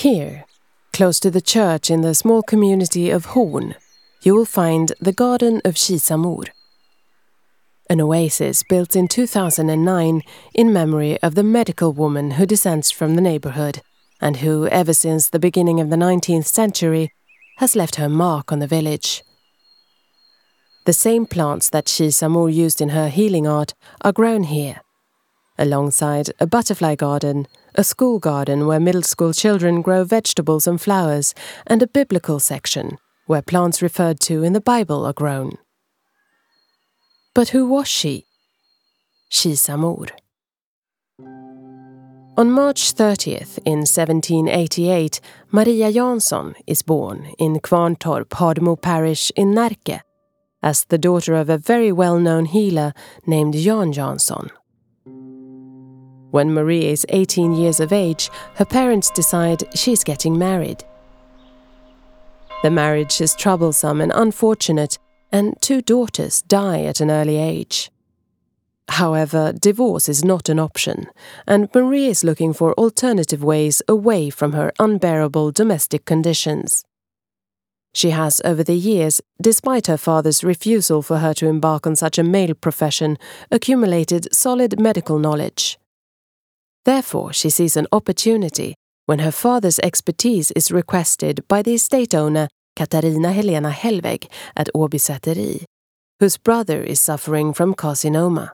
Here, close to the church in the small community of Horn, you will find the Garden of Kisamor, an oasis built in 2009 in memory of the medical woman who descends from the neighborhood and who, ever since the beginning of the 19th century, has left her mark on the village. The same plants that Kisamor used in her healing art are grown here, alongside a butterfly garden, a school garden where middle school children grow vegetables and flowers, and a biblical section where plants referred to in the Bible are grown. But who was she? She's Kisamor. On March 30th in 1788, Maria Jansson is born in Kvarntorp, Hademo parish in Närke, as the daughter of a very well-known healer named Jan Jansson. When Marie is 18 years of age, her parents decide she's getting married. The marriage is troublesome and unfortunate and two daughters die at an early age. However, divorce is not an option, and Marie is looking for alternative ways away from her unbearable domestic conditions. She has, over the years, despite her father's refusal for her to embark on such a male profession, accumulated solid medical knowledge. Therefore, she sees an opportunity when her father's expertise is requested by the estate owner Katarina Helena Hellweg at Åby Säteri, whose brother is suffering from carcinoma.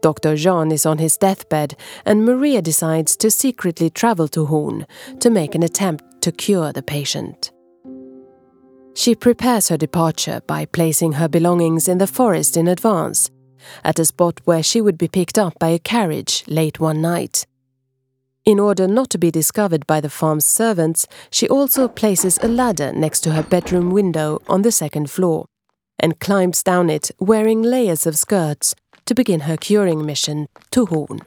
Dr. Jean is on his deathbed, and Maria decides to secretly travel to Horn to make an attempt to cure the patient. She prepares her departure by placing her belongings in the forest in advance, at a spot where she would be picked up by a carriage late one night. In order not to be discovered by the farm's servants, she also places a ladder next to her bedroom window on the second floor and climbs down it wearing layers of skirts to begin her curing mission to Horn.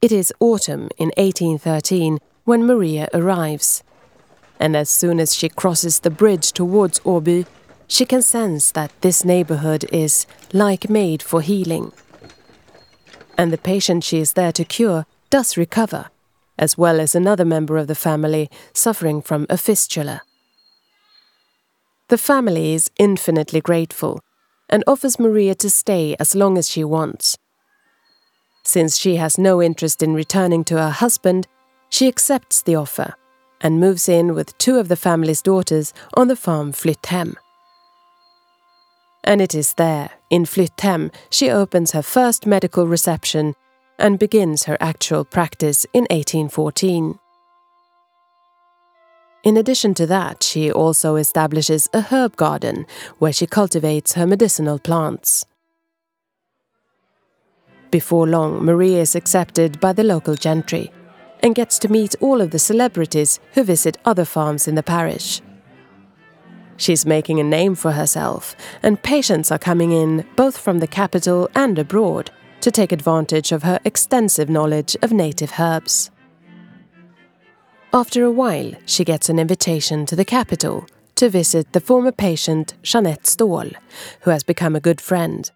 It is autumn in 1813 when Maria arrives, and as soon as she crosses the bridge towards Åby, she can sense that this neighborhood is like made for healing and the patient she is there to cure does recover, as well as another member of the family suffering from a fistula. The family is infinitely grateful and offers Maria to stay as long as she wants. Since she has no interest in returning to her husband, she accepts the offer and moves in with two of the family's daughters on the farm Flytthem. And it is there, in Flytthem, she opens her first medical reception and begins her actual practice in 1814. In addition to that, she also establishes a herb garden where she cultivates her medicinal plants. Before long, Maria is accepted by the local gentry and gets to meet all of the celebrities who visit other farms in the parish. She's making a name for herself, and patients are coming in both from the capital and abroad to take advantage of her extensive knowledge of native herbs. After a while, she gets an invitation to the capital to visit the former patient Jeanette Ståhl, who has become a good friend.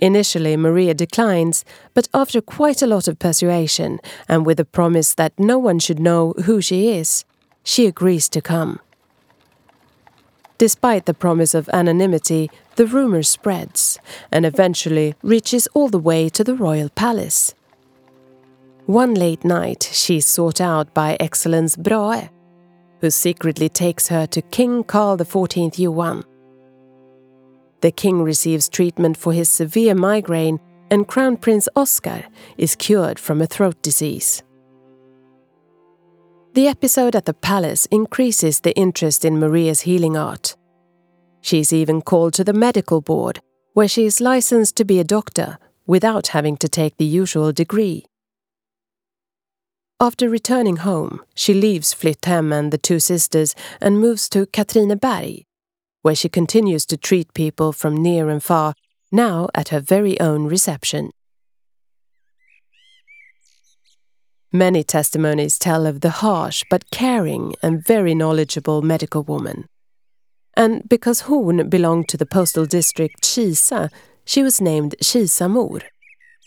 Initially, Maria declines, but after quite a lot of persuasion and with a promise that no one should know who she is, she agrees to come. Despite the promise of anonymity, the rumor spreads and eventually reaches all the way to the royal palace. One late night, she is sought out by Excellence Brahe, who secretly takes her to King Carl XIV Johan. The king receives treatment for his severe migraine, and Crown Prince Oscar is cured from a throat disease. The episode at the palace increases the interest in Maria's healing art. She is even called to the medical board, where she is licensed to be a doctor without having to take the usual degree. After returning home, she leaves Flytthem and the two sisters and moves to Katrineberg, where she continues to treat people from near and far, now at her very own reception. Many testimonies tell of the harsh but caring and very knowledgeable medical woman. And because Horn belonged to the postal district Kisa, she was named Kisa Mor,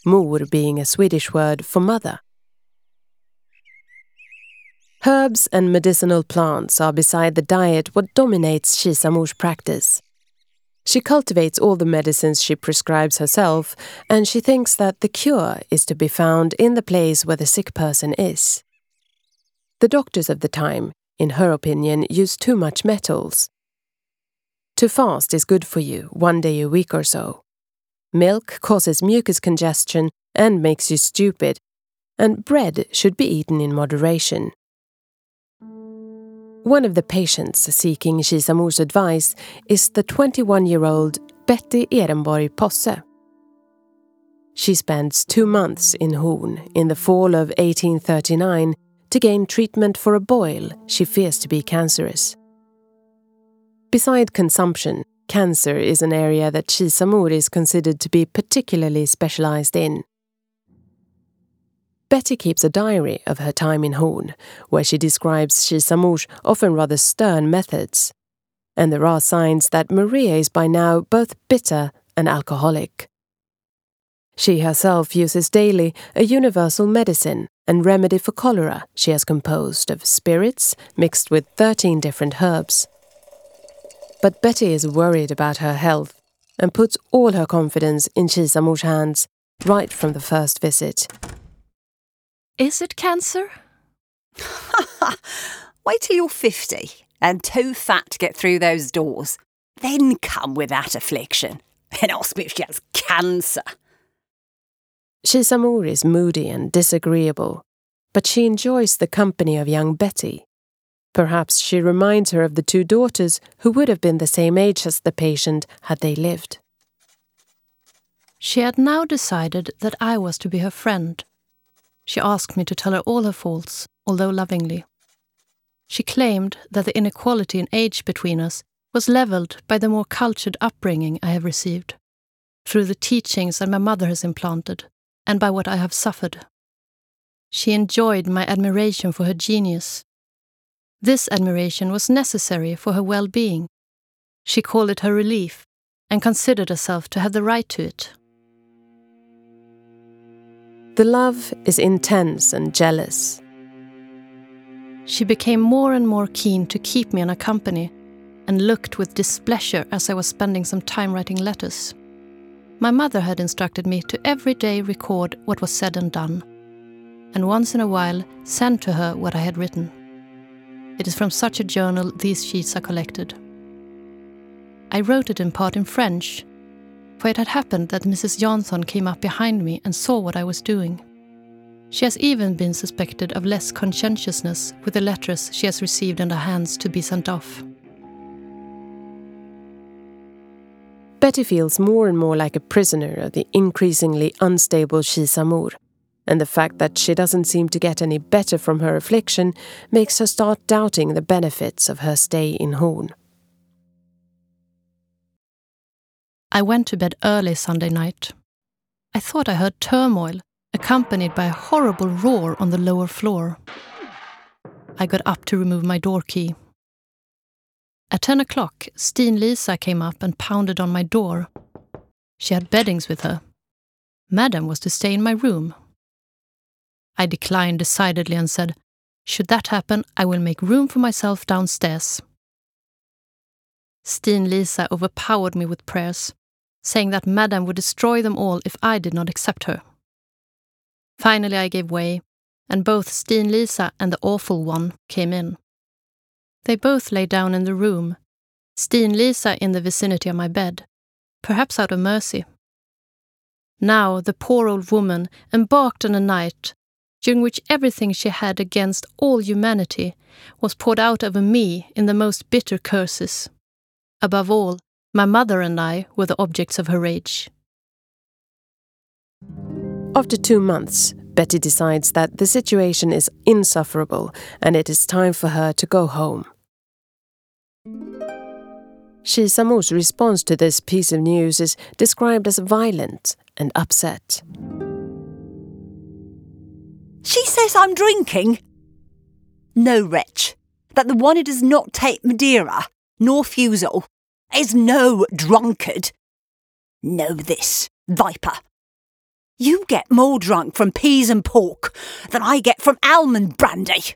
Mor being a Swedish word for mother. Herbs and medicinal plants are beside the diet what dominates Kisamors practice. She cultivates all the medicines she prescribes herself, and she thinks that the cure is to be found in the place where the sick person is. The doctors of the time, in her opinion, use too much metals. To fast is good for you, one day a week or so. Milk causes mucus congestion and makes you stupid, and bread should be eaten in moderation. One of the patients seeking Kisamors advice is the 21 year old Betty Ehrenborg Posse. She spends two months in Horn in the fall of 1839 to gain treatment for a boil she fears to be cancerous. Beside consumption, cancer is an area that Kisamor is considered to be particularly specialized in. Betty keeps a diary of her time in Horn, where she describes Kisamor's often rather stern methods. And there are signs that Maria is by now both bitter and alcoholic. She herself uses daily a universal medicine and remedy for cholera she has composed of spirits mixed with 13 different herbs. But Betty is worried about her health and puts all her confidence in Kisamor's hands right from the first visit. Is it cancer? Wait till you're 50 and too fat to get through those doors. Then come with that affliction and ask me if she has cancer. Kisamor is moody and disagreeable, but she enjoys the company of young Betty. Perhaps she reminds her of the two daughters who would have been the same age as the patient had they lived. She had now decided that I was to be her friend she asked me to tell her all her faults, although lovingly. She claimed that the inequality in age between us was levelled by the more cultured upbringing I have received, through the teachings that my mother has implanted, and by what I have suffered. She enjoyed my admiration for her genius. This admiration was necessary for her well being. She called it her relief, and considered herself to have the right to it. The love is intense and jealous. She became more and more keen to keep me in her company and looked with displeasure as I was spending some time writing letters. My mother had instructed me to every day record what was said and done, and once in a while send to her what I had written. It is from such a journal these sheets are collected. I wrote it in part in French for it had happened that Mrs. Jansson came up behind me and saw what I was doing. She has even been suspected of less conscientiousness with the letters she has received in her hands to be sent off. Betty feels more and more like a prisoner of the increasingly unstable Kisamor, and the fact that she doesn't seem to get any better from her affliction makes her start doubting the benefits of her stay in Horn. I went to bed early Sunday night. I thought I heard turmoil, accompanied by a horrible roar on the lower floor. I got up to remove my door key. At 10 o'clock, Steen Lisa came up and pounded on my door. She had beddings with her. Madam was to stay in my room. I declined decidedly and said, Should that happen, I will make room for myself downstairs. Steen Lisa overpowered me with prayers, saying that Madame would destroy them all if I did not accept her. Finally, I gave way, and both Steen Lisa and the awful one came in. They both lay down in the room, Steen Lisa in the vicinity of my bed, perhaps out of mercy. Now the poor old woman embarked on a night during which everything she had against all humanity was poured out over me in the most bitter curses. Above all, my mother and I were the objects of her rage. After two months, Betty decides that the situation is insufferable and it is time for her to go home. Kisamor's response to this piece of news is described as violent and upset. She says I'm drinking. No, wretch, that the one who does not take Madeira nor Fusil, is no drunkard. Know this, viper. You get more drunk from peas and pork than I get from almond brandy.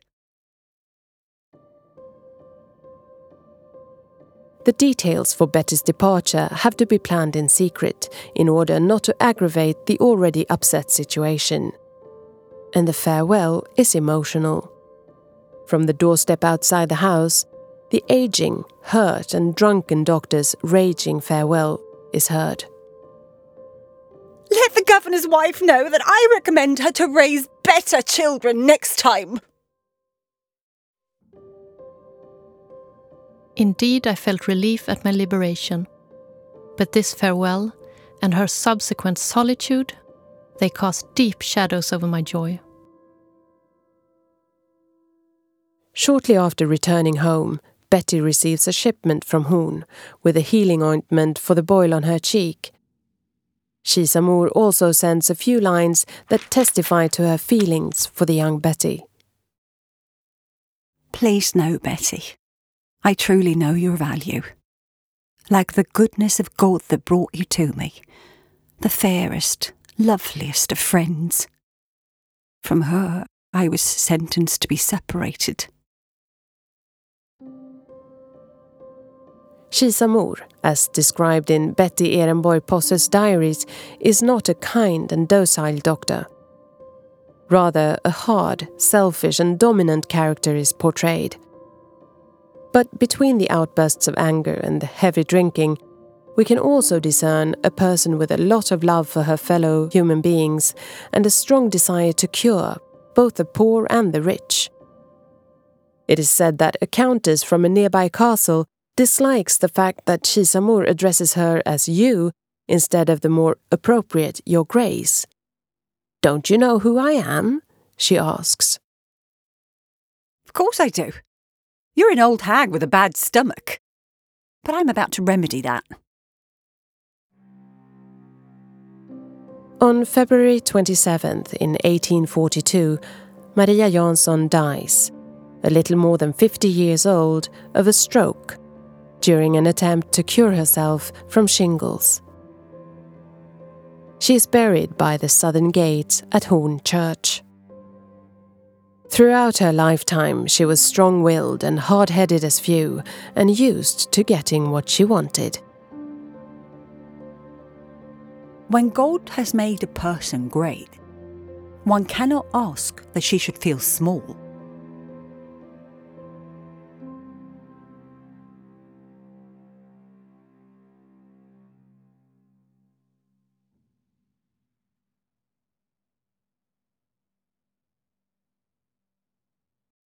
The details for Betty's departure have to be planned in secret in order not to aggravate the already upset situation. And the farewell is emotional. From the doorstep outside the house, the aging, hurt, and drunken doctor's raging farewell is heard. Let the governor's wife know that I recommend her to raise better children next time. Indeed, I felt relief at my liberation. But this farewell and her subsequent solitude, they cast deep shadows over my joy. Shortly after returning home, Betty receives a shipment from Horn with a healing ointment for the boil on her cheek. Kisamor also sends a few lines that testify to her feelings for the young Betty. Please know, Betty, I truly know your value. Like the goodness of God that brought you to me, the fairest, loveliest of friends. From her, I was sentenced to be separated. Kisamor, as described in Betty Ehrenborg Posse's diaries, is not a kind and docile doctor. Rather, a hard, selfish, and dominant character is portrayed. But between the outbursts of anger and the heavy drinking, we can also discern a person with a lot of love for her fellow human beings and a strong desire to cure both the poor and the rich. It is said that a countess from a nearby castle dislikes the fact that Kisamor addresses her as you instead of the more appropriate Your Grace. Don't you know who I am? she asks. Of course I do. You're an old hag with a bad stomach. But I'm about to remedy that. On February 27th in 1842, Maria Jansson dies, a little more than 50 years old, of a stroke during an attempt to cure herself from shingles. She is buried by the southern gate at Horn Church. Throughout her lifetime, she was strong willed and hard headed as few, and used to getting what she wanted. When God has made a person great, one cannot ask that she should feel small.